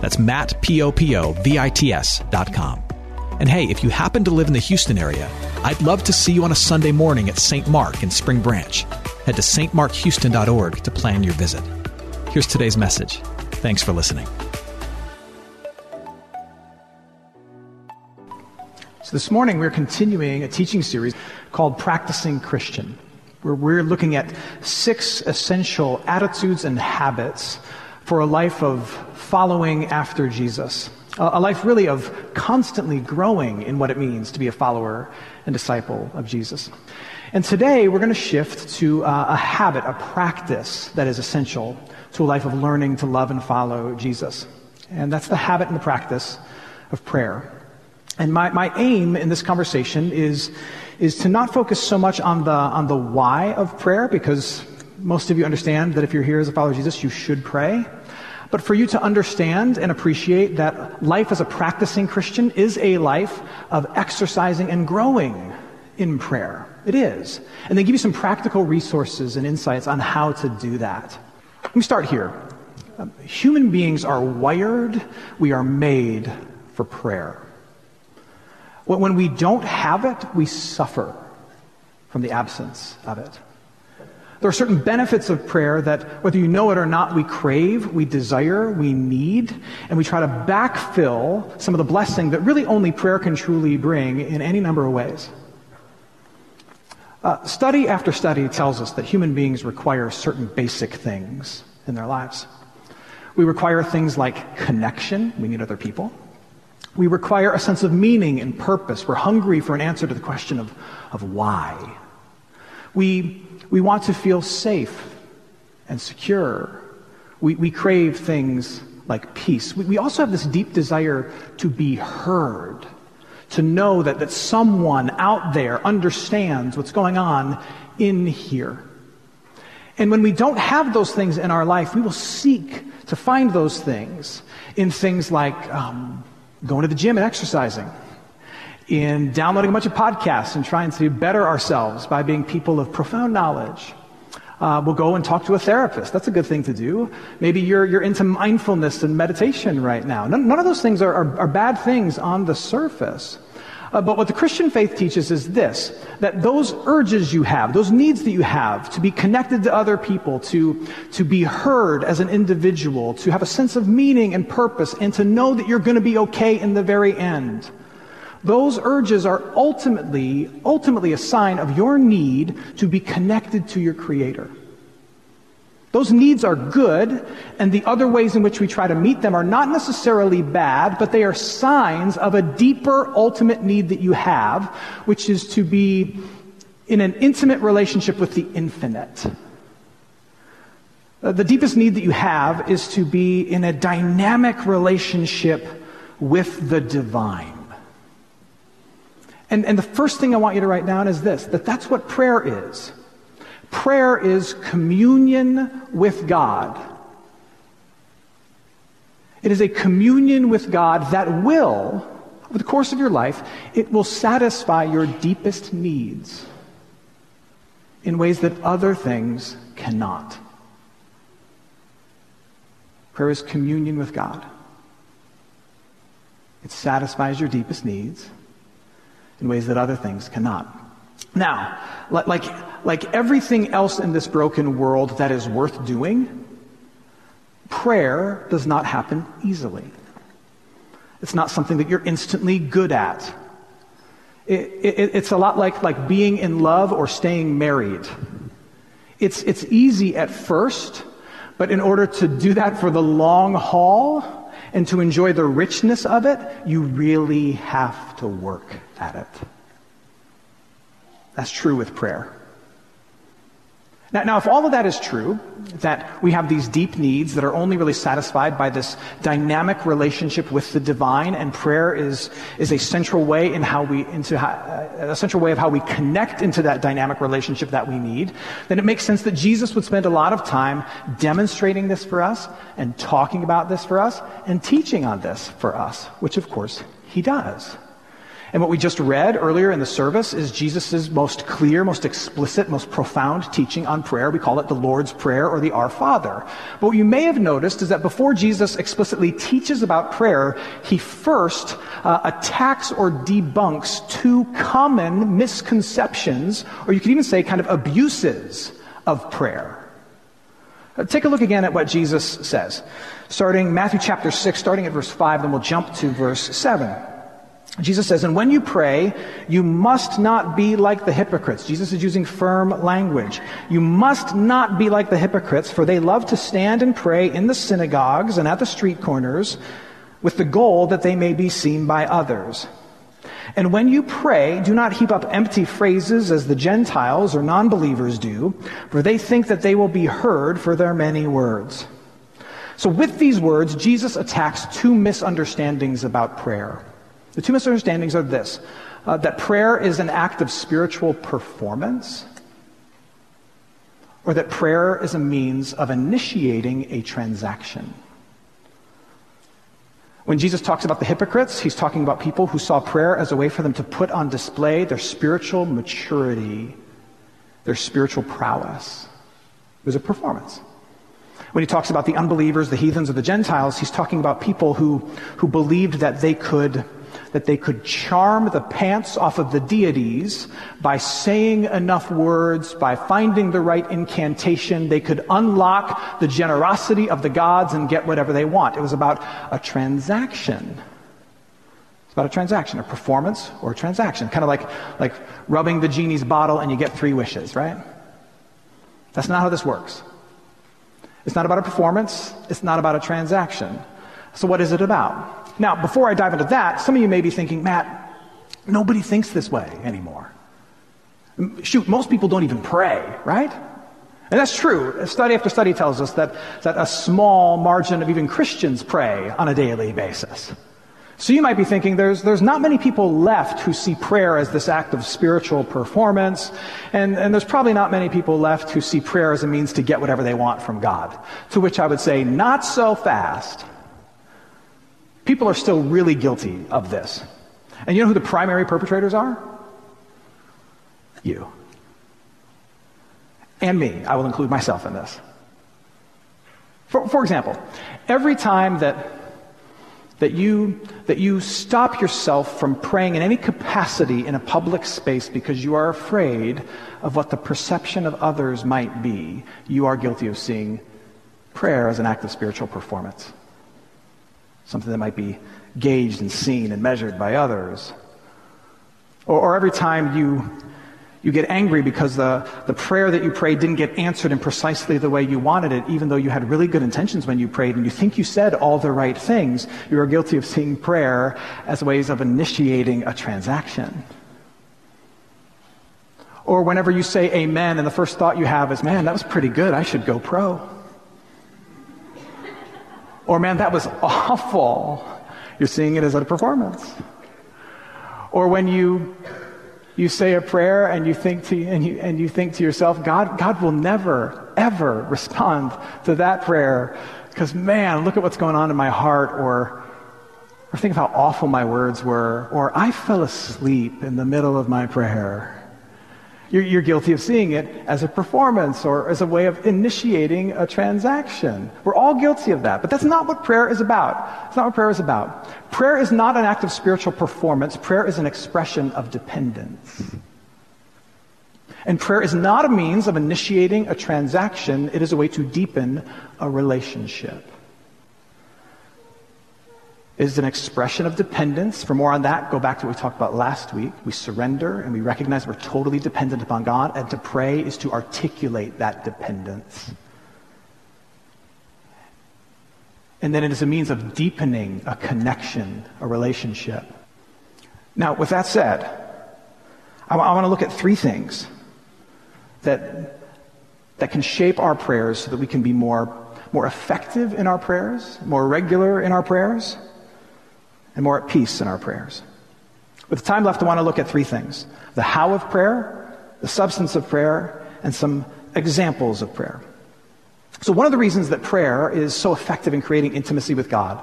That's Matt, P-O-P-O-V-I-T-S dot com. And hey, if you happen to live in the Houston area, I'd love to see you on a Sunday morning at St. Mark in Spring Branch. Head to stmarkhouston.org to plan your visit. Here's today's message. Thanks for listening. So, this morning we're continuing a teaching series called Practicing Christian, where we're looking at six essential attitudes and habits for a life of following after Jesus. A life really of constantly growing in what it means to be a follower and disciple of Jesus. And today we're going to shift to uh, a habit, a practice that is essential to a life of learning to love and follow Jesus. And that's the habit and the practice of prayer. And my, my aim in this conversation is, is to not focus so much on the, on the why of prayer, because most of you understand that if you're here as a follower of Jesus, you should pray. But for you to understand and appreciate that life as a practicing Christian is a life of exercising and growing in prayer. It is. And they give you some practical resources and insights on how to do that. Let me start here. Um, human beings are wired, we are made for prayer. When we don't have it, we suffer from the absence of it. There are certain benefits of prayer that, whether you know it or not, we crave, we desire, we need, and we try to backfill some of the blessing that really only prayer can truly bring in any number of ways. Uh, study after study tells us that human beings require certain basic things in their lives. We require things like connection, we need other people. We require a sense of meaning and purpose. We're hungry for an answer to the question of, of why. We, we want to feel safe and secure. We, we crave things like peace. We, we also have this deep desire to be heard, to know that, that someone out there understands what's going on in here. And when we don't have those things in our life, we will seek to find those things in things like um, going to the gym and exercising, in downloading a bunch of podcasts and trying to better ourselves by being people of profound knowledge. Uh, we'll go and talk to a therapist. That's a good thing to do. Maybe you're, you're into mindfulness and meditation right now. None, none of those things are, are, are bad things on the surface. Uh, but what the Christian faith teaches is this that those urges you have, those needs that you have to be connected to other people, to, to be heard as an individual, to have a sense of meaning and purpose, and to know that you're going to be okay in the very end. Those urges are ultimately, ultimately a sign of your need to be connected to your Creator. Those needs are good, and the other ways in which we try to meet them are not necessarily bad, but they are signs of a deeper ultimate need that you have, which is to be in an intimate relationship with the infinite. Uh, the deepest need that you have is to be in a dynamic relationship with the divine. And, and the first thing I want you to write down is this that that's what prayer is. Prayer is communion with God. It is a communion with God that will, over the course of your life, it will satisfy your deepest needs in ways that other things cannot. Prayer is communion with God. It satisfies your deepest needs in ways that other things cannot. Now, like, like everything else in this broken world that is worth doing, prayer does not happen easily. It's not something that you're instantly good at. It, it, it's a lot like, like being in love or staying married. It's, it's easy at first, but in order to do that for the long haul and to enjoy the richness of it, you really have to work at it. That's true with prayer. Now, now, if all of that is true, that we have these deep needs that are only really satisfied by this dynamic relationship with the divine, and prayer is, is a central way in how we, into uh, a central way of how we connect into that dynamic relationship that we need, then it makes sense that Jesus would spend a lot of time demonstrating this for us, and talking about this for us, and teaching on this for us, which of course he does. And what we just read earlier in the service is Jesus' most clear, most explicit, most profound teaching on prayer. We call it the Lord's Prayer or the Our Father. But what you may have noticed is that before Jesus explicitly teaches about prayer, he first uh, attacks or debunks two common misconceptions, or you could even say kind of abuses of prayer. Uh, take a look again at what Jesus says. Starting Matthew chapter 6, starting at verse 5, then we'll jump to verse 7. Jesus says, and when you pray, you must not be like the hypocrites. Jesus is using firm language. You must not be like the hypocrites, for they love to stand and pray in the synagogues and at the street corners with the goal that they may be seen by others. And when you pray, do not heap up empty phrases as the Gentiles or non-believers do, for they think that they will be heard for their many words. So with these words, Jesus attacks two misunderstandings about prayer. The two misunderstandings are this uh, that prayer is an act of spiritual performance, or that prayer is a means of initiating a transaction. When Jesus talks about the hypocrites, he's talking about people who saw prayer as a way for them to put on display their spiritual maturity, their spiritual prowess. It was a performance. When he talks about the unbelievers, the heathens, or the Gentiles, he's talking about people who, who believed that they could that they could charm the pants off of the deities by saying enough words, by finding the right incantation. They could unlock the generosity of the gods and get whatever they want. It was about a transaction. It's about a transaction, a performance or a transaction. Kind of like, like rubbing the genie's bottle and you get three wishes, right? That's not how this works. It's not about a performance. It's not about a transaction. So what is it about? Now, before I dive into that, some of you may be thinking, Matt, nobody thinks this way anymore. Shoot, most people don't even pray, right? And that's true. Study after study tells us that, that a small margin of even Christians pray on a daily basis. So you might be thinking there's, there's not many people left who see prayer as this act of spiritual performance, and, and there's probably not many people left who see prayer as a means to get whatever they want from God. To which I would say, not so fast. People are still really guilty of this. And you know who the primary perpetrators are? You. And me. I will include myself in this. For, for example, every time that, that, you, that you stop yourself from praying in any capacity in a public space because you are afraid of what the perception of others might be, you are guilty of seeing prayer as an act of spiritual performance something that might be gauged and seen and measured by others. Or, or every time you, you get angry because the, the prayer that you prayed didn't get answered in precisely the way you wanted it, even though you had really good intentions when you prayed and you think you said all the right things, you are guilty of seeing prayer as ways of initiating a transaction. Or whenever you say amen and the first thought you have is, man, that was pretty good, I should go pro. Or, man, that was awful. You're seeing it as a performance. Or when you, you say a prayer and you think to, and you, and you think to yourself, God, God will never, ever respond to that prayer because man, look at what's going on in my heart, or, or think of how awful my words were, or I fell asleep in the middle of my prayer. You're, you're, guilty of seeing it as a performance or as a way of initiating a transaction. We're all guilty of that, but that's not what prayer is about. It's not what prayer is about. Prayer is not an act of spiritual performance. Prayer is an expression of dependence. And prayer is not a means of initiating a transaction. It is a way to deepen a relationship is an expression of dependence. For more on that, go back to what we talked about last week. We surrender and we recognize we're totally dependent upon God, and to pray is to articulate that dependence. And then it is a means of deepening a connection, a relationship. Now, with that said, I, I want to look at three things that, that can shape our prayers so that we can be more, more effective in our prayers, more regular in our prayers and more at peace in our prayers. With the time left, I want to look at three things the how of prayer, the substance of prayer, and some examples of prayer. So, one of the reasons that prayer is so effective in creating intimacy with God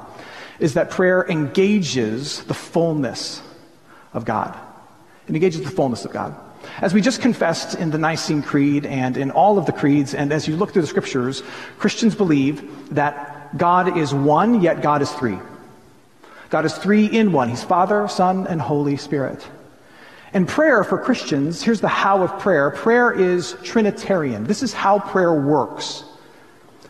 is that prayer engages the fullness of God. It engages the fullness of God. As we just confessed in the Nicene Creed and in all of the creeds, and as you look through the scriptures, Christians believe that God is one, yet God is three. God is three in one. He's Father, Son, and Holy Spirit. And prayer for Christians, here's the how of prayer. Prayer is Trinitarian. This is how prayer works.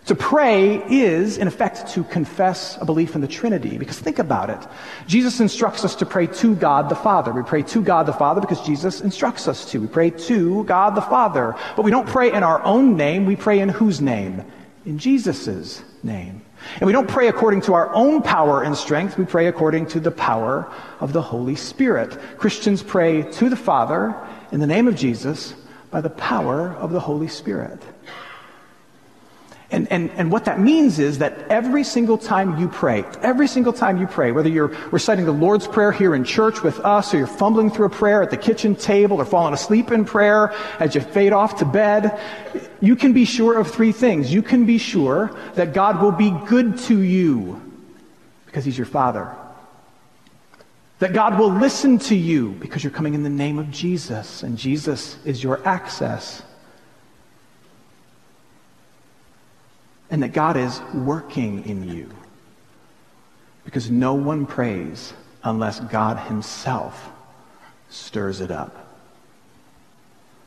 To pray is, in effect, to confess a belief in the Trinity. Because think about it. Jesus instructs us to pray to God the Father. We pray to God the Father because Jesus instructs us to. We pray to God the Father. But we don't pray in our own name. We pray in whose name? In Jesus' name. And we don't pray according to our own power and strength, we pray according to the power of the Holy Spirit. Christians pray to the Father in the name of Jesus by the power of the Holy Spirit. And, and, and what that means is that every single time you pray, every single time you pray, whether you're reciting the Lord's Prayer here in church with us, or you're fumbling through a prayer at the kitchen table, or falling asleep in prayer as you fade off to bed, you can be sure of three things. You can be sure that God will be good to you because He's your Father. That God will listen to you because you're coming in the name of Jesus, and Jesus is your access. and that God is working in you. Because no one prays unless God Himself stirs it up.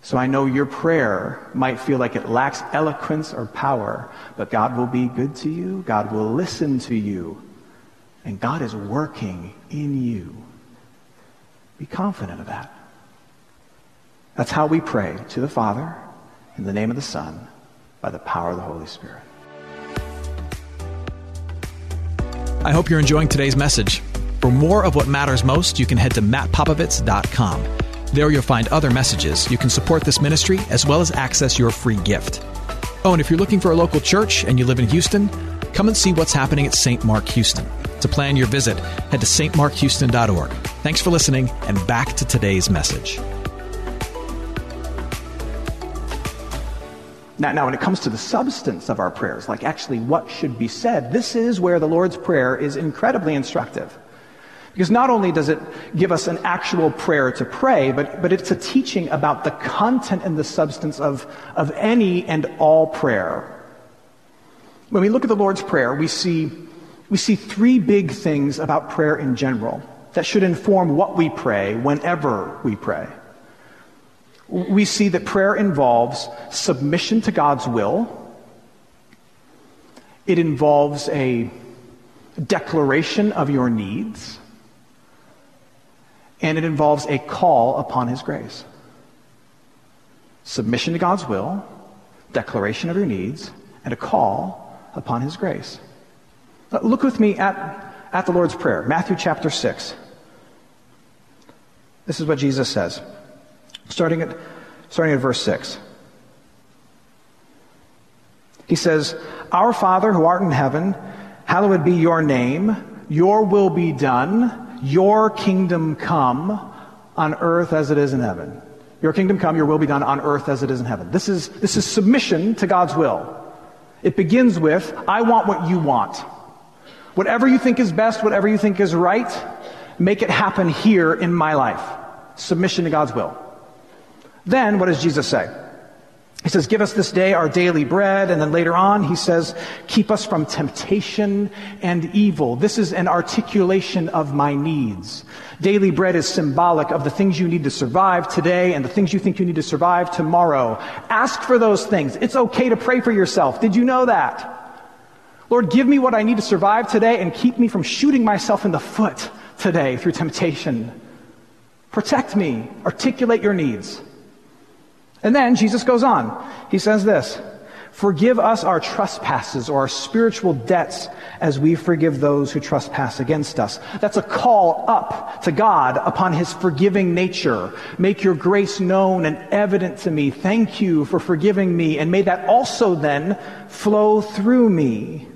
So I know your prayer might feel like it lacks eloquence or power, but God will be good to you, God will listen to you, and God is working in you. Be confident of that. That's how we pray to the Father, in the name of the Son, by the power of the Holy Spirit. I hope you're enjoying today's message. For more of what matters most, you can head to mattpopovits.com. There you'll find other messages. You can support this ministry as well as access your free gift. Oh, and if you're looking for a local church and you live in Houston, come and see what's happening at St. Mark Houston. To plan your visit, head to stmarkhouston.org. Thanks for listening, and back to today's message. Now, now, when it comes to the substance of our prayers, like actually what should be said, this is where the Lord's Prayer is incredibly instructive. Because not only does it give us an actual prayer to pray, but, but it's a teaching about the content and the substance of, of any and all prayer. When we look at the Lord's Prayer, we see, we see three big things about prayer in general that should inform what we pray whenever we pray we see that prayer involves submission to God's will. It involves a declaration of your needs. And it involves a call upon His grace. Submission to God's will, declaration of your needs, and a call upon His grace. Look with me at, at the Lord's Prayer, Matthew chapter 6. This is what Jesus says. Starting at, starting at verse 6. He says, Our Father who art in heaven, hallowed be your name. Your will be done. Your kingdom come on earth as it is in heaven. Your kingdom come, your will be done on earth as it is in heaven. This is, this is submission to God's will. It begins with, I want what you want. Whatever you think is best, whatever you think is right, make it happen here in my life. Submission to God's will. Then, what does Jesus say? He says, Give us this day our daily bread. And then later on, he says, Keep us from temptation and evil. This is an articulation of my needs. Daily bread is symbolic of the things you need to survive today and the things you think you need to survive tomorrow. Ask for those things. It's okay to pray for yourself. Did you know that? Lord, give me what I need to survive today and keep me from shooting myself in the foot today through temptation. Protect me. Articulate your needs. And then Jesus goes on. He says this Forgive us our trespasses or our spiritual debts as we forgive those who trespass against us. That's a call up to God upon his forgiving nature. Make your grace known and evident to me. Thank you for forgiving me. And may that also then flow through me.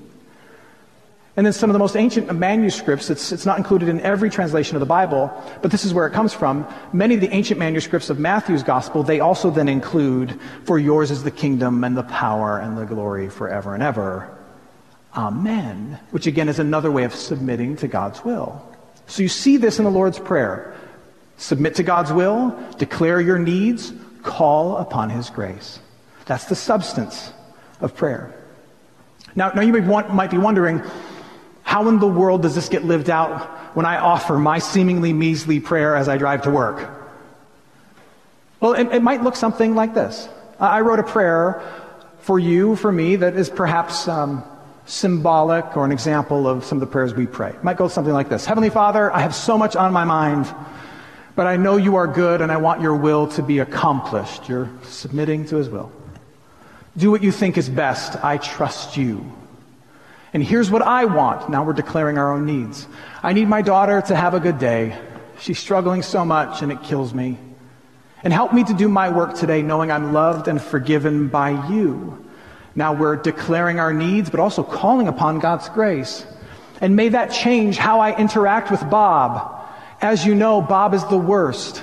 And then some of the most ancient manuscripts, it's, it's not included in every translation of the Bible, but this is where it comes from. Many of the ancient manuscripts of Matthew's gospel, they also then include, For yours is the kingdom and the power and the glory forever and ever. Amen. Which again is another way of submitting to God's will. So you see this in the Lord's Prayer. Submit to God's will, declare your needs, call upon His grace. That's the substance of prayer. Now, now you might be wondering, how in the world does this get lived out when I offer my seemingly measly prayer as I drive to work? Well, it, it might look something like this. I wrote a prayer for you, for me, that is perhaps um, symbolic or an example of some of the prayers we pray. It might go something like this Heavenly Father, I have so much on my mind, but I know you are good and I want your will to be accomplished. You're submitting to his will. Do what you think is best. I trust you. And here's what I want. Now we're declaring our own needs. I need my daughter to have a good day. She's struggling so much and it kills me. And help me to do my work today knowing I'm loved and forgiven by you. Now we're declaring our needs, but also calling upon God's grace. And may that change how I interact with Bob. As you know, Bob is the worst.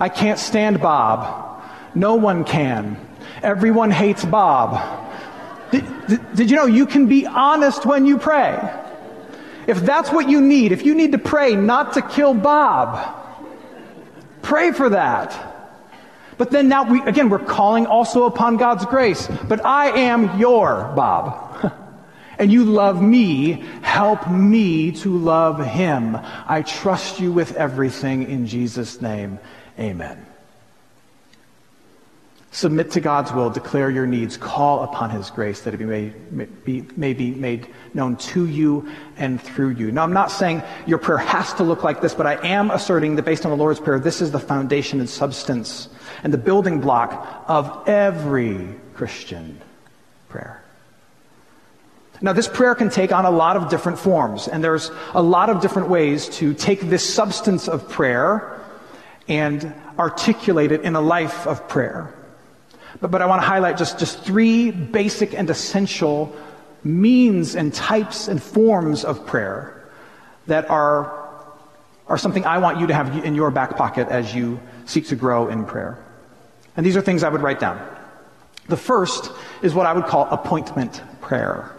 I can't stand Bob. No one can. Everyone hates Bob. Did, did, you know you can be honest when you pray? If that's what you need, if you need to pray not to kill Bob, pray for that. But then now we, again, we're calling also upon God's grace. But I am your Bob. and you love me. Help me to love him. I trust you with everything in Jesus' name. Amen. Submit to God's will, declare your needs, call upon His grace that it may, be, may be made known to you and through you. Now, I'm not saying your prayer has to look like this, but I am asserting that based on the Lord's Prayer, this is the foundation and substance and the building block of every Christian prayer. Now, this prayer can take on a lot of different forms, and there's a lot of different ways to take this substance of prayer and articulate it in a life of prayer. But, but I want to highlight just, just three basic and essential means and types and forms of prayer that are, are something I want you to have in your back pocket as you seek to grow in prayer. And these are things I would write down. The first is what I would call appointment prayer.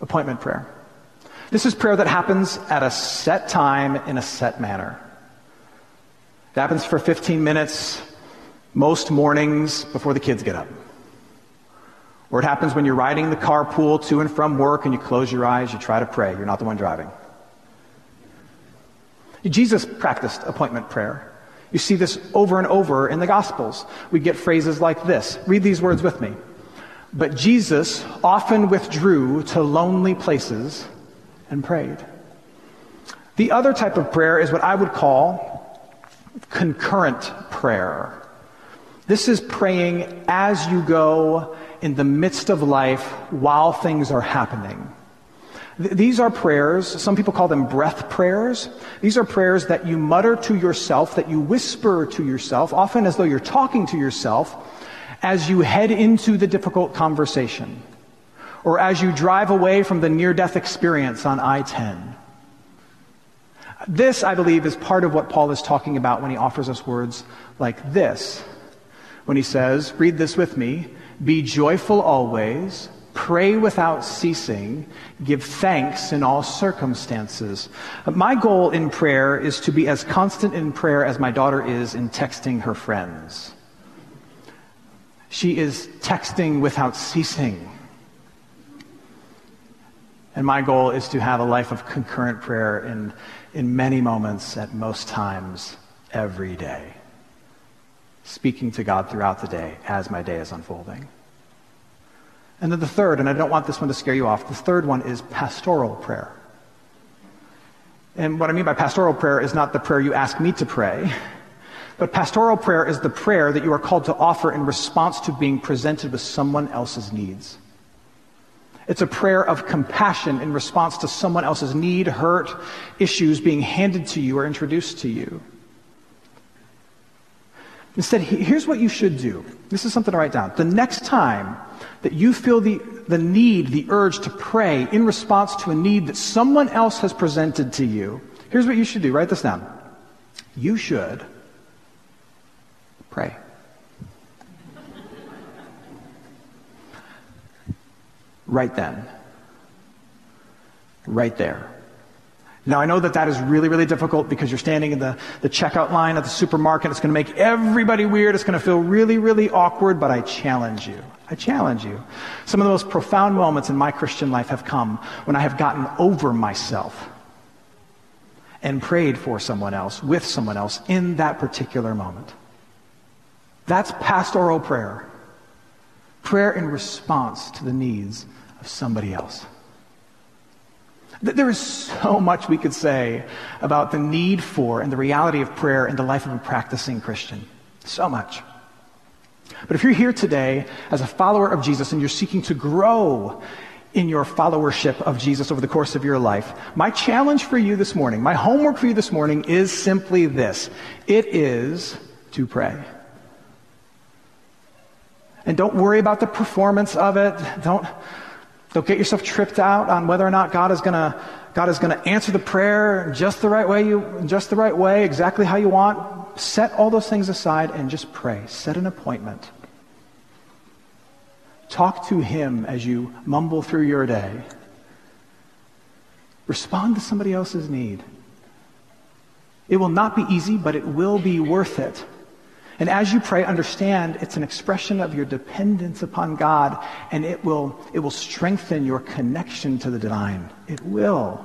Appointment prayer. This is prayer that happens at a set time in a set manner. It happens for 15 minutes most mornings before the kids get up. Or it happens when you're riding the carpool to and from work and you close your eyes, you try to pray. You're not the one driving. Jesus practiced appointment prayer. You see this over and over in the Gospels. We get phrases like this. Read these words with me. But Jesus often withdrew to lonely places and prayed. The other type of prayer is what I would call concurrent prayer. This is praying as you go in the midst of life while things are happening. Th- these are prayers, some people call them breath prayers. These are prayers that you mutter to yourself, that you whisper to yourself, often as though you're talking to yourself, as you head into the difficult conversation, or as you drive away from the near death experience on I 10. This, I believe, is part of what Paul is talking about when he offers us words like this when he says, read this with me, Be joyful always. Pray without ceasing. Give thanks in all circumstances. My goal in prayer is to be as constant in prayer as my daughter is in texting her friends. She is texting without ceasing. And my goal is to have a life of concurrent prayer in, in many moments, at most times, every day. Speaking to God throughout the day as my day is unfolding. And then the third, and I don't want this one to scare you off, the third one is pastoral prayer. And what I mean by pastoral prayer is not the prayer you ask me to pray, but pastoral prayer is the prayer that you are called to offer in response to being presented with someone else's needs. It's a prayer of compassion in response to someone else's need, hurt, issues being handed to you or introduced to you. Instead, here's what you should do. This is something to write down. The next time that you feel the, the need, the urge to pray in response to a need that someone else has presented to you, here's what you should do. Write this down. You should pray. right then. Right there. Now, I know that that is really, really difficult because you're standing in the, the checkout line at the supermarket. It's going to make everybody weird. It's going to feel really, really awkward, but I challenge you. I challenge you. Some of the most profound moments in my Christian life have come when I have gotten over myself and prayed for someone else, with someone else, in that particular moment. That's pastoral prayer. Prayer in response to the needs of somebody else. There is so much we could say about the need for and the reality of prayer in the life of a practicing Christian. So much. But if you're here today as a follower of Jesus and you're seeking to grow in your followership of Jesus over the course of your life, my challenge for you this morning, my homework for you this morning is simply this. It is to pray. And don't worry about the performance of it. Don't, don't get yourself tripped out on whether or not God is gonna God is gonna answer the prayer just the right way you just the right way, exactly how you want. Set all those things aside and just pray. Set an appointment. Talk to him as you mumble through your day. Respond to somebody else's need. It will not be easy, but it will be worth it. And as you pray, understand it's an expression of your dependence upon God, and it will, it will strengthen your connection to the divine. It will.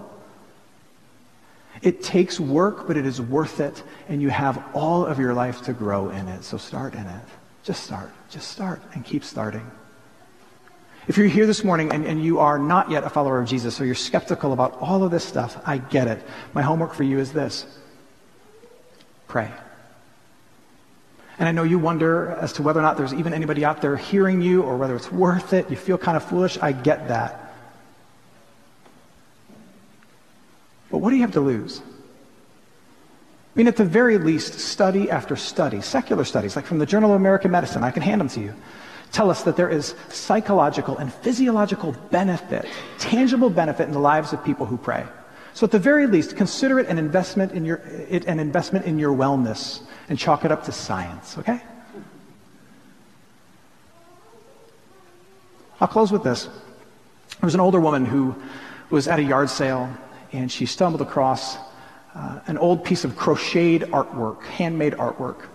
It takes work, but it is worth it, and you have all of your life to grow in it. So start in it. Just start. Just start and keep starting. If you're here this morning and, and you are not yet a follower of Jesus, or you're skeptical about all of this stuff, I get it. My homework for you is this pray. And I know you wonder as to whether or not there's even anybody out there hearing you or whether it's worth it. You feel kind of foolish. I get that. But what do you have to lose? I mean, at the very least, study after study, secular studies, like from the Journal of American Medicine, I can hand them to you, tell us that there is psychological and physiological benefit, tangible benefit in the lives of people who pray. So at the very least, consider it an investment in your, it an investment in your wellness and chalk it up to science, okay? I'll close with this. There was an older woman who was at a yard sale and she stumbled across uh, an old piece of crocheted artwork, handmade artwork.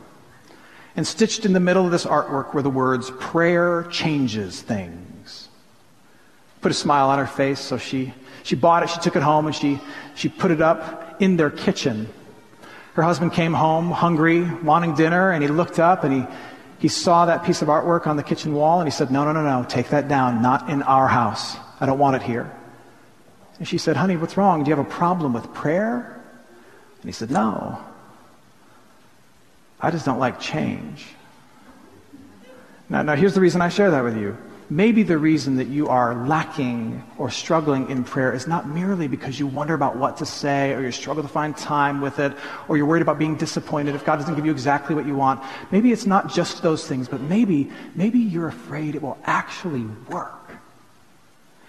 And stitched in the middle of this artwork were the words, prayer changes things. Put a smile on her face, so she, she bought it, she took it home, and she, she put it up in their kitchen her husband came home hungry, wanting dinner, and he looked up and he, he saw that piece of artwork on the kitchen wall and he said, No, no, no, no, take that down. Not in our house. I don't want it here. And she said, Honey, what's wrong? Do you have a problem with prayer? And he said, No. I just don't like change. Now, now here's the reason I share that with you. Maybe the reason that you are lacking or struggling in prayer is not merely because you wonder about what to say or you struggle to find time with it or you're worried about being disappointed if God doesn't give you exactly what you want. Maybe it's not just those things, but maybe, maybe you're afraid it will actually work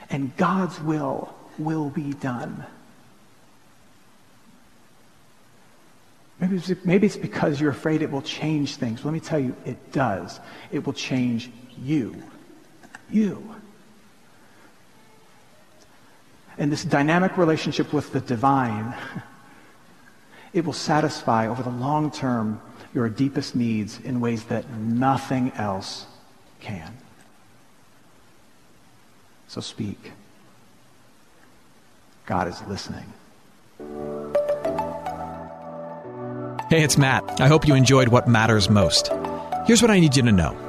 and God's will will be done. Maybe it's, maybe it's because you're afraid it will change things. Let me tell you, it does. It will change you You. And this dynamic relationship with the divine, it will satisfy over the long term your deepest needs in ways that nothing else can. So speak. God is listening. Hey, it's Matt. I hope you enjoyed what matters most. Here's what I need you to know